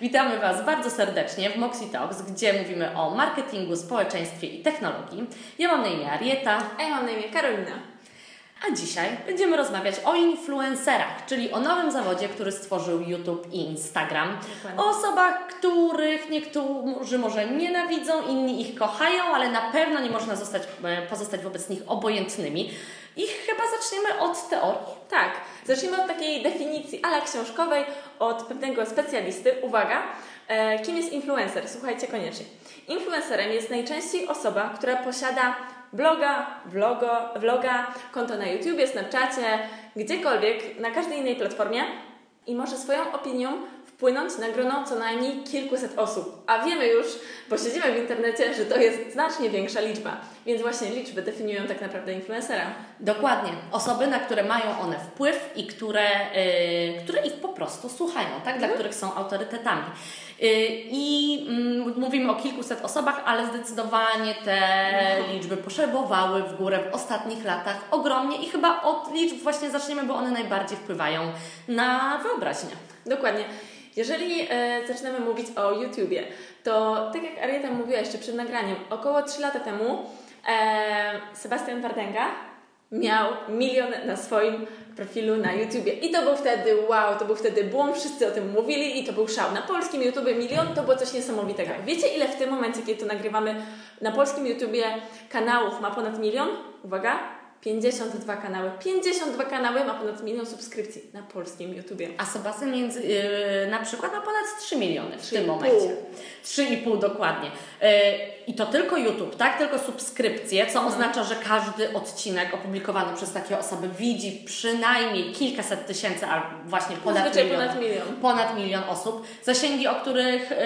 Witamy Was bardzo serdecznie w Moxie Talks, gdzie mówimy o marketingu, społeczeństwie i technologii. Ja mam na imię Arieta. A ja mam na imię Karolina. A dzisiaj będziemy rozmawiać o influencerach, czyli o nowym zawodzie, który stworzył YouTube i Instagram. Dokładnie. O osobach, których niektórzy może nienawidzą, inni ich kochają, ale na pewno nie można zostać, e, pozostać wobec nich obojętnymi. I chyba zaczniemy od teorii. Tak, zacznijmy od takiej definicji ala książkowej od pewnego specjalisty. Uwaga, e, kim jest influencer? Słuchajcie koniecznie. Influencerem jest najczęściej osoba, która posiada bloga, vlogo, vloga, konto na YouTubie, Snapchacie, gdziekolwiek, na każdej innej platformie i może swoją opinią wpłynąć na grono co najmniej kilkuset osób. A wiemy już, bo siedzimy w internecie, że to jest znacznie większa liczba. Więc właśnie liczby definiują tak naprawdę influencera. Dokładnie. Osoby, na które mają one wpływ i które, yy, które ich po prostu słuchają, tak? Dla których są autorytetami. Yy, I mm, mówimy o kilkuset osobach, ale zdecydowanie te liczby poszerbowały w górę w ostatnich latach ogromnie i chyba od liczb właśnie zaczniemy, bo one najbardziej wpływają na wyobraźnię. Dokładnie. Jeżeli e, zaczynamy mówić o YouTubie, to tak jak Arieta mówiła jeszcze przed nagraniem, około 3 lata temu e, Sebastian Wardęga miał milion na swoim profilu na YouTubie. I to był wtedy wow, to był wtedy boom, wszyscy o tym mówili i to był szał. Na polskim YouTubie milion to było coś niesamowitego. Wiecie ile w tym momencie, kiedy to nagrywamy, na polskim YouTubie kanałów ma ponad milion? Uwaga, 52 kanały. 52 kanały ma ponad milion subskrypcji na polskim YouTubie. A Sebastian między, yy, na przykład ma ponad 3 miliony w Trzy tym i pół. momencie. 3,5 dokładnie. Yy, I to tylko YouTube, tak? Tylko subskrypcje, co Mhm. oznacza, że każdy odcinek opublikowany przez takie osoby widzi przynajmniej kilkaset tysięcy, a właśnie ponad milion. ponad milion. Ponad milion osób. Zasięgi, o których yy,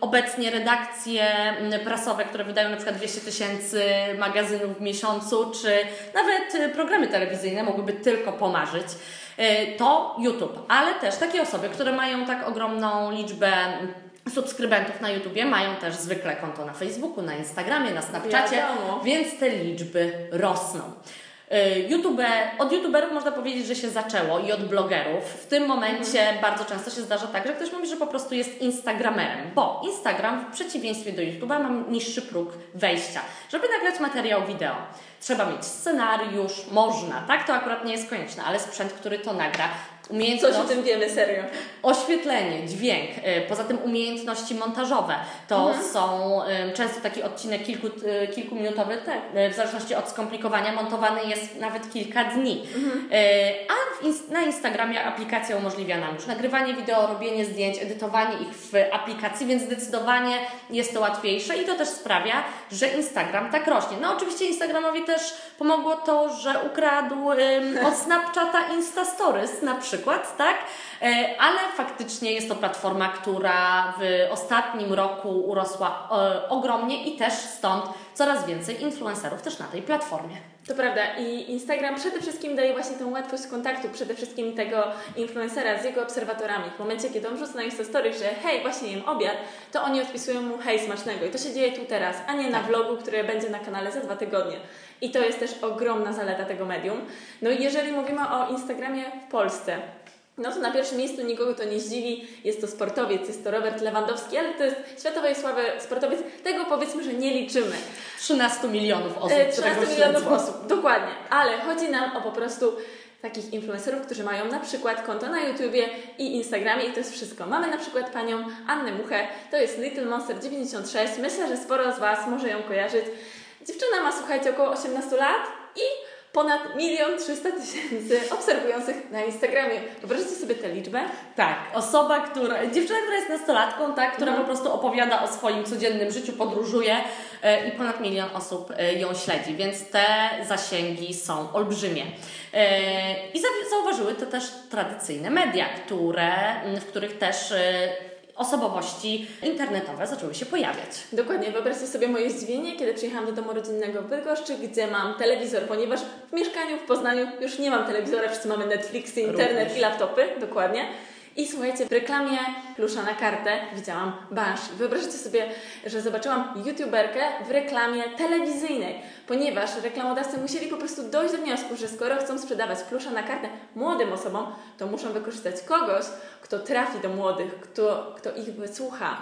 obecnie redakcje mm, prasowe, które wydają na przykład 200 tysięcy magazynów w miesiącu, czy nawet y, programy telewizyjne mogłyby tylko pomarzyć, y, to YouTube. Ale też takie osoby, które mają tak ogromną liczbę subskrybentów na YouTubie, mają też zwykle konto na Facebooku, na Instagramie, na Snapchacie, Wiadomo. więc te liczby rosną. Y, YouTube, od youtuberów można powiedzieć, że się zaczęło i od blogerów. W tym momencie bardzo często się zdarza tak, że ktoś mówi, że po prostu jest Instagramerem, bo Instagram w przeciwieństwie do YouTube'a ma niższy próg wejścia. Żeby nagrać materiał wideo, trzeba mieć scenariusz, można, tak? To akurat nie jest konieczne, ale sprzęt, który to nagra, umiejętność... Coś o tym wiemy, serio. Oświetlenie, dźwięk, y, poza tym umiejętności montażowe. To są y, często taki odcinek kilku, y, kilkuminutowy, tak, y, w zależności od skomplikowania, montowany jest nawet kilka dni. Y, A w na Instagramie aplikacja umożliwia nam już nagrywanie wideo, robienie zdjęć, edytowanie ich w aplikacji, więc zdecydowanie jest to łatwiejsze i to też sprawia, że Instagram tak rośnie. No oczywiście Instagramowi też pomogło to, że ukradł ym, od Snapchata Insta Stories na przykład, tak? E, ale faktycznie jest to platforma, która w ostatnim roku urosła e, ogromnie i też stąd coraz więcej influencerów też na tej platformie. To prawda i Instagram przede wszystkim daje właśnie tę łatwość kontaktu, przede wszystkim tego influencera z jego obserwatorami. W momencie, kiedy on wrzuca na Instastory, że hej, właśnie jem obiad, to oni odpisują mu hej, smacznego. I to się dzieje tu teraz, a nie na vlogu, który będzie na kanale za dwa tygodnie. I to jest też ogromna zaleta tego medium. No i jeżeli mówimy o Instagramie w Polsce, no to na pierwszym miejscu nikogo to nie zdziwi. Jest to sportowiec, jest to Robert Lewandowski, ale to jest światowej sławy sportowiec. Tego powiedzmy, że nie liczymy. 13 milionów osób. E, które 13 go milionów osób, dokładnie. Ale chodzi nam o po prostu takich influencerów, którzy mają na przykład konto na YouTubie i Instagramie i to jest wszystko. Mamy na przykład panią Annę Muchę, to jest Little Monster 96. Myślę, że sporo z Was może ją kojarzyć. Dziewczyna ma, słuchajcie, około 18 lat ponad milion trzysta tysięcy obserwujących na Instagramie. Wyobraźcie sobie tę liczbę. Tak, osoba, która, dziewczyna, która jest nastolatką, tak, która po prostu opowiada o swoim codziennym życiu, podróżuje e, i ponad milion osób e, ją śledzi, więc te zasięgi są olbrzymie. E, I za- zauważyły to też tradycyjne media, które, w których też osobowości internetowe zaczęły się pojawiać. Dokładnie, wyobraźcie sobie moje zdziwienie, kiedy przyjechałam do domu rodzinnego w Bydgoszczy, gdzie mam telewizor, ponieważ w mieszkaniu w Poznaniu już nie mam telewizora, wszyscy mamy Netflixy, internet Również. i laptopy, dokładnie. I słuchajcie, w reklamie plusza na kartę widziałam Banshee. Wyobraźcie sobie, że zobaczyłam youtuberkę w reklamie telewizyjnej, ponieważ reklamodawcy musieli po prostu dojść do wniosku, że skoro chcą sprzedawać plusza na kartę młodym osobom, to muszą wykorzystać kogoś, kto trafi do młodych, kto, kto ich wysłucha.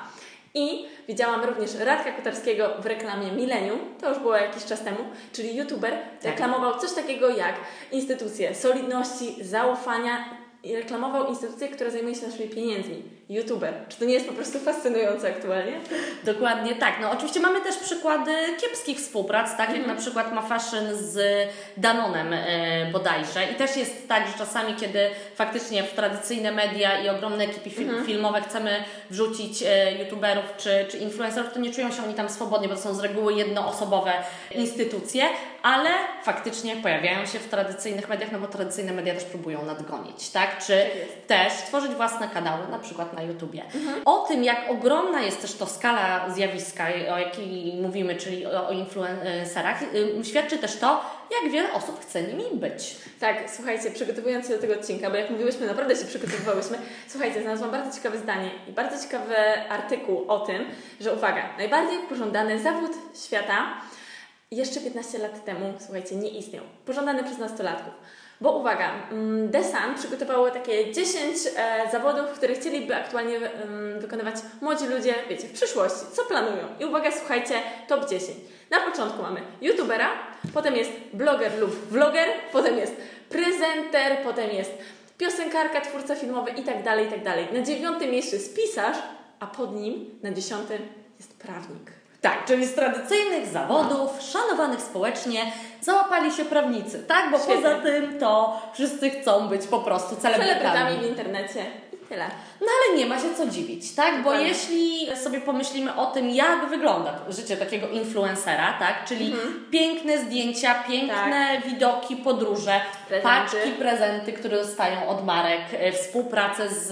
I widziałam również Radka Kotarskiego w reklamie Millennium, to już było jakiś czas temu, czyli youtuber Tak. reklamował coś takiego jak instytucje solidności, zaufania reklamował instytucję, która zajmuje się naszymi pieniędzmi. YouTuber. Czy to nie jest po prostu fascynujące aktualnie? Dokładnie tak. No oczywiście mamy też przykłady kiepskich współprac, tak jak na przykład ma Fashion z Danonem e, bodajże. I też jest tak, że czasami, kiedy faktycznie w tradycyjne media i ogromne ekipy fil- Mhm. filmowe chcemy wrzucić e, youtuberów czy, czy influencerów, to nie czują się oni tam swobodnie, bo to są z reguły jednoosobowe instytucje, ale faktycznie pojawiają się w tradycyjnych mediach, no bo tradycyjne media też próbują nadgonić, tak? Czy Tak też tworzyć własne kanały, na przykład na YouTubie. O tym, jak ogromna jest też to skala zjawiska, o jakiej mówimy, czyli o, o influencerach, świadczy też to, jak wiele osób chce nimi być. Tak, słuchajcie, przygotowując się do tego odcinka, bo jak mówiłyśmy, naprawdę się przygotowywałyśmy, słuchajcie, znalazłam bardzo ciekawe zdanie i bardzo ciekawy artykuł o tym, że uwaga, najbardziej pożądany zawód świata jeszcze 15 lat temu, słuchajcie, nie istniał. Pożądany przez nastolatków. Bo uwaga, mm, The Sun przygotowało takie 10 e, zawodów, które chcieliby aktualnie em, wykonywać młodzi ludzie, wiecie, w przyszłości. Co planują? I uwaga, słuchajcie, top 10. Na początku mamy youtubera, potem jest bloger lub vloger, potem jest prezenter, potem jest piosenkarka, twórca filmowy i tak dalej, i tak dalej. Na dziewiątym miejscu jest pisarz, a pod nim na dziesiątym jest prawnik. Tak, czyli z tradycyjnych zawodów, szanowanych społecznie, załapali się prawnicy, tak? Bo Świetnie. poza tym to wszyscy chcą być po prostu celebrytami. Celebrytami w internecie tyle. No ale nie ma się co dziwić, tak? Bo Dokładnie. jeśli sobie pomyślimy o tym, jak wygląda życie takiego influencera, tak? Czyli Mhm. piękne zdjęcia, piękne widoki, podróże, Prezenty. paczki, prezenty, które dostają od marek, e, współpracę z,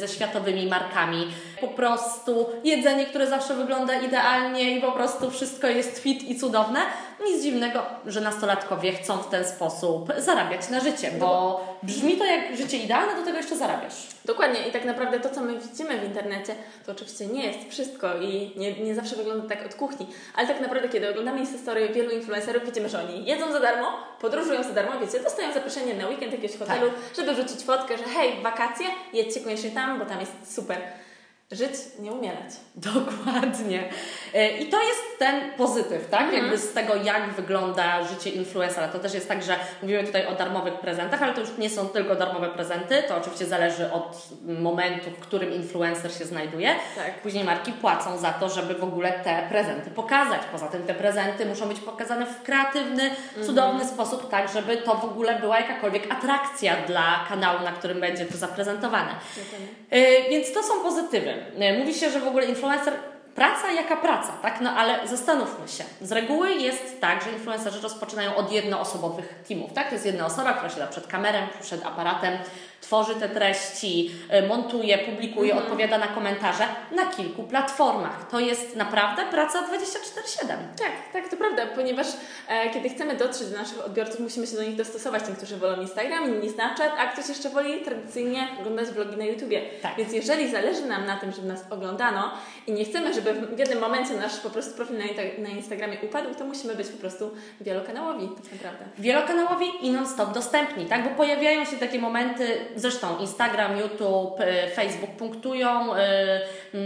ze światowymi markami, po prostu jedzenie, które zawsze wygląda idealnie i po prostu wszystko jest fit i cudowne. Nic dziwnego, że nastolatkowie chcą w ten sposób zarabiać na życie, bo brzmi to jak życie idealne, do tego jeszcze zarabiasz. Dokładnie i tak naprawdę to, co my widzimy w internecie, to oczywiście nie jest wszystko i nie, nie zawsze wygląda tak od kuchni, ale tak naprawdę, kiedy oglądamy historię wielu influencerów, widzimy, że oni jedzą za darmo, podróżują za darmo, wiecie, dostają zaproszenie na weekend jakiegoś hotelu, żeby rzucić fotkę, że hej, wakacje, jedźcie koniecznie tam, bo tam jest super. Żyć, nie umierać. Dokładnie. E, I to jest ten pozytyw, tak? Mhm. Jakby z tego, jak wygląda życie influencera. To też jest tak, że mówimy tutaj o darmowych prezentach, ale to już nie są tylko darmowe prezenty. To oczywiście zależy od momentu, w którym influencer się znajduje. Tak. Później marki płacą za to, żeby w ogóle te prezenty pokazać. Poza tym te prezenty muszą być pokazane w kreatywny, Mhm. cudowny sposób, tak, żeby to w ogóle była jakakolwiek atrakcja dla kanału, na którym będzie to zaprezentowane. E, Więc to są pozytywy. E, Mówi się, że w ogóle influencer praca jaka praca, tak? No ale zastanówmy się. Z reguły jest tak, że influencerzy rozpoczynają od jednoosobowych teamów, tak? To jest jedna osoba, która siada przed kamerem, przed aparatem, tworzy te treści, e, montuje, publikuje, odpowiada na komentarze na kilku platformach. To jest naprawdę praca 24/7. Tak, tak, to prawda, ponieważ e, kiedy chcemy dotrzeć do naszych odbiorców, musimy się do nich dostosować. Niektórzy wolą Instagram, inni Snapchat, a ktoś jeszcze woli tradycyjnie oglądać vlogi na YouTubie. Tak. Więc jeżeli zależy nam na tym, żeby nas oglądano i nie chcemy, żeby w jednym momencie nasz po prostu profil na Instagramie upadł, to musimy być po prostu wielokanałowi, tak naprawdę. Wielokanałowi i non-stop dostępni, tak? Bo pojawiają się takie momenty, zresztą Instagram, YouTube, y, Facebook punktują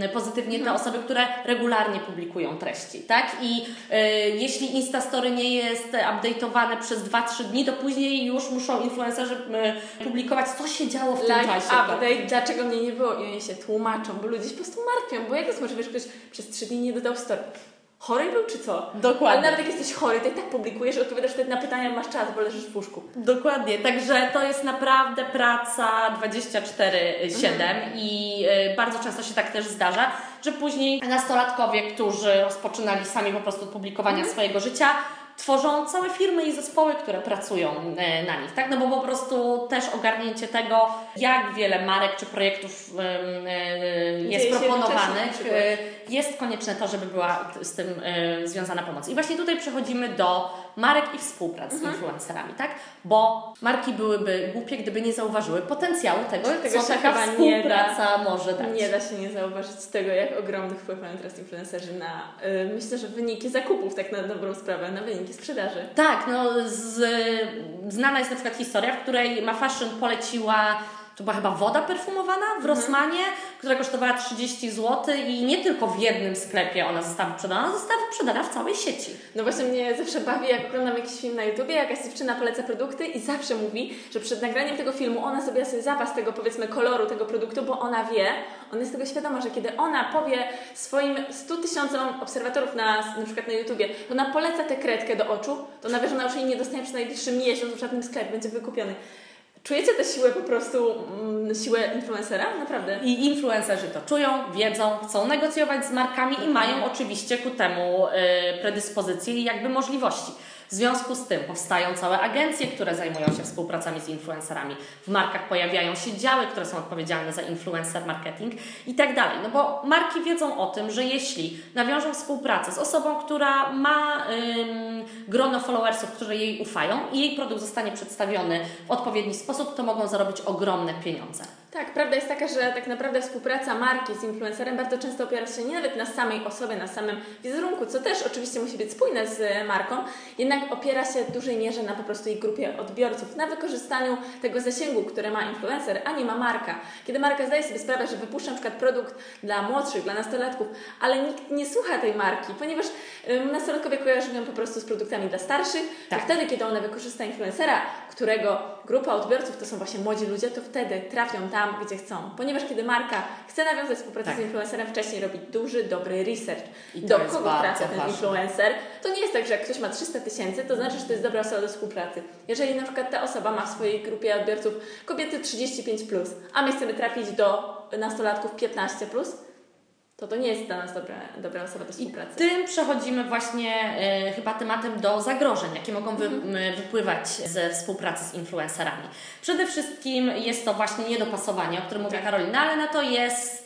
y, pozytywnie te osoby, które regularnie publikują treści, tak? I y, jeśli Instastory nie jest update'owane przez 2-3 dni, to później już muszą influencerzy publikować, co się działo w tym Like, czasie. tak? update, dlaczego mnie nie było i oni się tłumaczą, bo ludzie się po prostu martwią, bo jak jest możliwe, że ktoś przez trzy dni nie dodał story? Chory był czy co? Dokładnie. Ale nawet jak jesteś chory, to i tak publikujesz, odpowiadasz wtedy na pytania, masz czas, bo leżysz w łóżku. Dokładnie, także to jest naprawdę praca 24-7 i y, bardzo często się tak też zdarza, że później nastolatkowie, którzy rozpoczynali sami po prostu od publikowania swojego życia, tworzą całe firmy i zespoły, które pracują e, na nich, tak? No bo po prostu też ogarnięcie tego, jak wiele marek czy projektów e, jest proponowanych, e, jest konieczne to, żeby była z tym związana pomoc. I właśnie tutaj przechodzimy do marek i współprac mhm. z influencerami, tak? Bo marki byłyby głupie, gdyby nie zauważyły potencjału tego, tego co taka współpraca da, może dać. Nie da się nie zauważyć tego, jak ogromny wpływ mają teraz influencerzy na, yy, myślę, że wyniki zakupów, tak na dobrą sprawę, na wyniki sprzedaży. Tak, no z, znana jest na przykład historia, w której Ma Fashion poleciła to była chyba woda perfumowana w Rossmanie, mhm. która kosztowała 30 zł i nie tylko w jednym sklepie ona została wyprzedana, została wyprzedana w całej sieci. No właśnie mnie zawsze bawi, jak oglądam jakiś film na YouTubie, jakaś dziewczyna poleca produkty i zawsze mówi, że przed nagraniem tego filmu ona zrobiła sobie zapas tego powiedzmy koloru tego produktu, bo ona wie, ona jest tego świadoma, że kiedy ona powie swoim 100 tysiącom obserwatorów na, na przykład na YouTubie, ona poleca tę kredkę do oczu, to ona wie, że ona już jej nie dostanie przez najbliższy miesiąc w żadnym sklepie, będzie wykupiony. Czujecie tę siłę po prostu, mm, siłę influencera? Naprawdę. I influencerzy to czują, wiedzą, chcą negocjować z markami i mają oczywiście ku temu y, predyspozycje i jakby możliwości. W związku z tym powstają całe agencje, które zajmują się współpracami z influencerami. W markach pojawiają się działy, które są odpowiedzialne za influencer marketing i tak dalej. No bo marki wiedzą o tym, że jeśli nawiążą współpracę z osobą, która ma ym, grono followersów, którzy jej ufają i jej produkt zostanie przedstawiony w odpowiedni sposób, to mogą zarobić ogromne pieniądze. Tak, prawda jest taka, że tak naprawdę współpraca marki z influencerem bardzo często opiera się nie nawet na samej osobie, na samym wizerunku, co też oczywiście musi być spójne z marką, jednak opiera się w dużej mierze na po prostu jej grupie odbiorców, na wykorzystaniu tego zasięgu, które ma influencer, a nie ma marka. Kiedy marka zdaje sobie sprawę, że wypuszcza na przykład produkt dla młodszych, dla nastolatków, ale nikt nie słucha tej marki, ponieważ nastolatkowie kojarzą ją po prostu z produktami dla starszych, tak. to wtedy, kiedy ona wykorzysta influencera, którego grupa odbiorców to są właśnie młodzi ludzie, to wtedy trafią tam, gdzie chcą. Ponieważ kiedy marka chce nawiązać współpracę tak. z influencerem, wcześniej robi duży, dobry research. I do kogo trafia ten influencer? To nie jest tak, że jak ktoś ma 300 tysięcy, to znaczy, że to jest dobra osoba do współpracy. Jeżeli na przykład ta osoba ma w swojej grupie odbiorców kobiety 35+, plus, a my chcemy trafić do nastolatków 15+, plus, to to nie jest dla nas dobra, dobra osoba do współpracy. I tym przechodzimy właśnie y, chyba tematem do zagrożeń, jakie mogą wy, mhm. wypływać ze współpracy z influencerami. Przede wszystkim jest to właśnie niedopasowanie, o którym mówi tak. Karolina, ale na to jest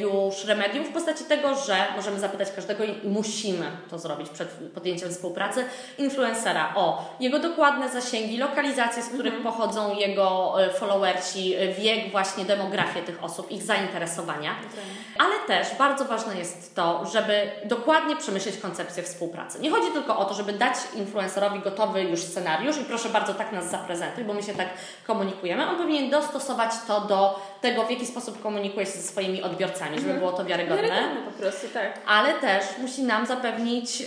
już remedium w postaci tego, że możemy zapytać każdego i musimy to zrobić przed podjęciem współpracy influencera o jego dokładne zasięgi, lokalizacje, z których mhm. pochodzą jego e, followersi, wiek, właśnie demografię tych osób, ich zainteresowania. Ale też bardzo ważne jest to, żeby dokładnie przemyśleć koncepcję współpracy. Nie chodzi tylko o to, żeby dać influencerowi gotowy już scenariusz i proszę bardzo tak nas zaprezentuj, bo my się tak komunikujemy. On powinien dostosować to do tego, w jaki sposób komunikuje się ze swoimi odbiorcami, żeby mhm. było to wiarygodne. Wiarygodne po prostu, tak. Ale też musi nam zapewnić yy,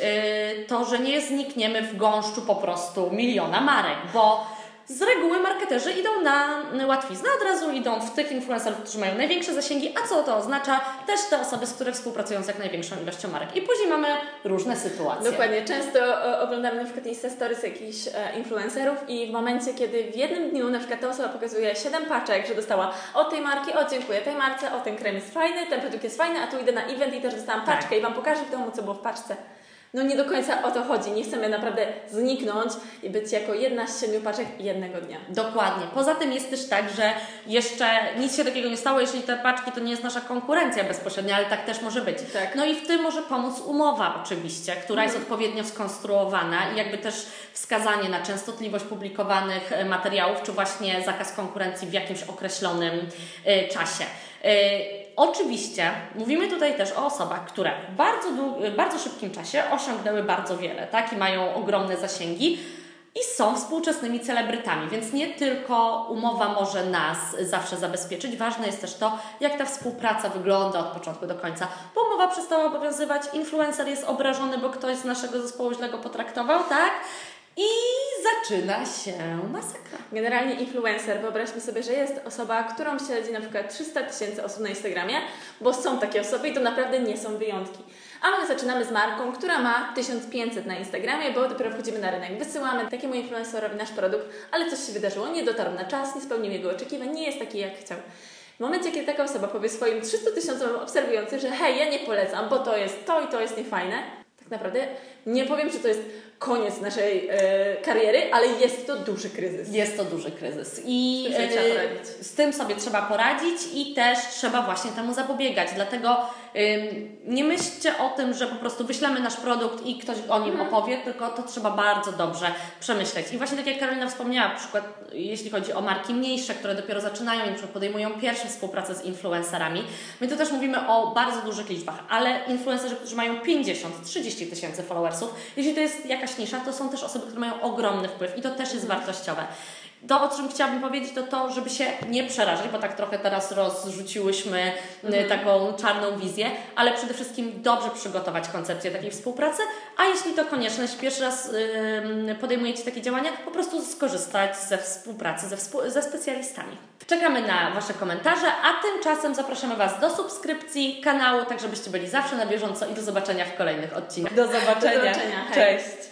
to, że nie znikniemy w gąszczu po prostu miliona marek, bo z reguły marketerzy idą na łatwiznę, od razu idą w tych influencerów, którzy mają największe zasięgi, a co to oznacza? Też te osoby, z które współpracują z jak największą ilością marek. I później mamy różne sytuacje. Dokładnie. Często e, oglądamy na przykład Insta Stories jakichś e, influencerów i w momencie, kiedy w jednym dniu na przykład ta osoba pokazuje 7 paczek, że dostała od tej marki, o dziękuję tej marce, o ten krem jest fajny, ten produkt jest fajny, a tu idę na event i też dostałam tak. paczkę tak. i Wam pokażę w domu, co było w paczce no nie do końca o to chodzi. Nie chcemy naprawdę zniknąć i być jako jedna z siedmiu paczek jednego dnia. Dokładnie. Poza tym jest też tak, że jeszcze nic się takiego nie stało, jeśli te paczki to nie jest nasza konkurencja bezpośrednia, ale tak też może być. Tak. No i w tym może pomóc umowa oczywiście, która jest mhm. odpowiednio skonstruowana i jakby też wskazanie na częstotliwość publikowanych e, materiałów, czy właśnie zakaz konkurencji w jakimś określonym e, czasie. Oczywiście mówimy tutaj też o osobach, które w bardzo, bardzo szybkim czasie osiągnęły bardzo wiele, tak? I mają ogromne zasięgi i są współczesnymi celebrytami, więc nie tylko umowa może nas zawsze zabezpieczyć, ważne jest też to, jak ta współpraca wygląda od początku do końca. Bo umowa przestała obowiązywać, influencer jest obrażony, bo ktoś z naszego zespołu źle go potraktował, tak? I zaczyna się masakra. Generalnie influencer, wyobraźmy sobie, że jest osoba, którą śledzi na przykład 300 tysięcy osób na Instagramie, bo są takie osoby i to naprawdę nie są wyjątki. A my zaczynamy z marką, która ma 1500 na Instagramie, bo dopiero wchodzimy na rynek. Wysyłamy takiemu influencerowi nasz produkt, ale coś się wydarzyło, nie dotarł na czas, nie spełnił jego oczekiwań, nie jest taki jak chciał. W momencie, kiedy taka osoba powie swoim 300 tysiącom obserwującym, że hej, ja nie polecam, bo to jest to i to jest niefajne, tak naprawdę nie powiem, że to jest koniec naszej e, kariery, ale jest to duży kryzys. Jest to duży kryzys i z tym, sobie trzeba poradzić. z tym sobie trzeba poradzić i też trzeba właśnie temu zapobiegać. Dlatego ym, nie myślcie o tym, że po prostu wyślemy nasz produkt i ktoś o nim opowie, tylko to trzeba bardzo dobrze przemyśleć. I właśnie tak jak Karolina wspomniała, przykład jeśli chodzi o marki mniejsze, które dopiero zaczynają i podejmują pierwsze współpracę z influencerami, my tu też mówimy o bardzo dużych liczbach, ale influencerzy, którzy mają 50-30 tysięcy followersów, jeśli to jest jakaś nisza, to są też osoby, które mają ogromny wpływ i to też jest wartościowe. To, o czym chciałabym powiedzieć, to to, żeby się nie przerażać, bo tak trochę teraz rozrzuciłyśmy y, taką czarną wizję, ale przede wszystkim dobrze przygotować koncepcję takiej współpracy, a jeśli to konieczne, jeśli pierwszy raz y, podejmujecie takie działania, po prostu skorzystać ze współpracy ze, ze specjalistami. Czekamy na Wasze komentarze, a tymczasem zapraszamy Was do subskrypcji kanału, tak żebyście byli zawsze na bieżąco i do zobaczenia w kolejnych odcinkach. Do zobaczenia. Do zobaczenia. Cześć.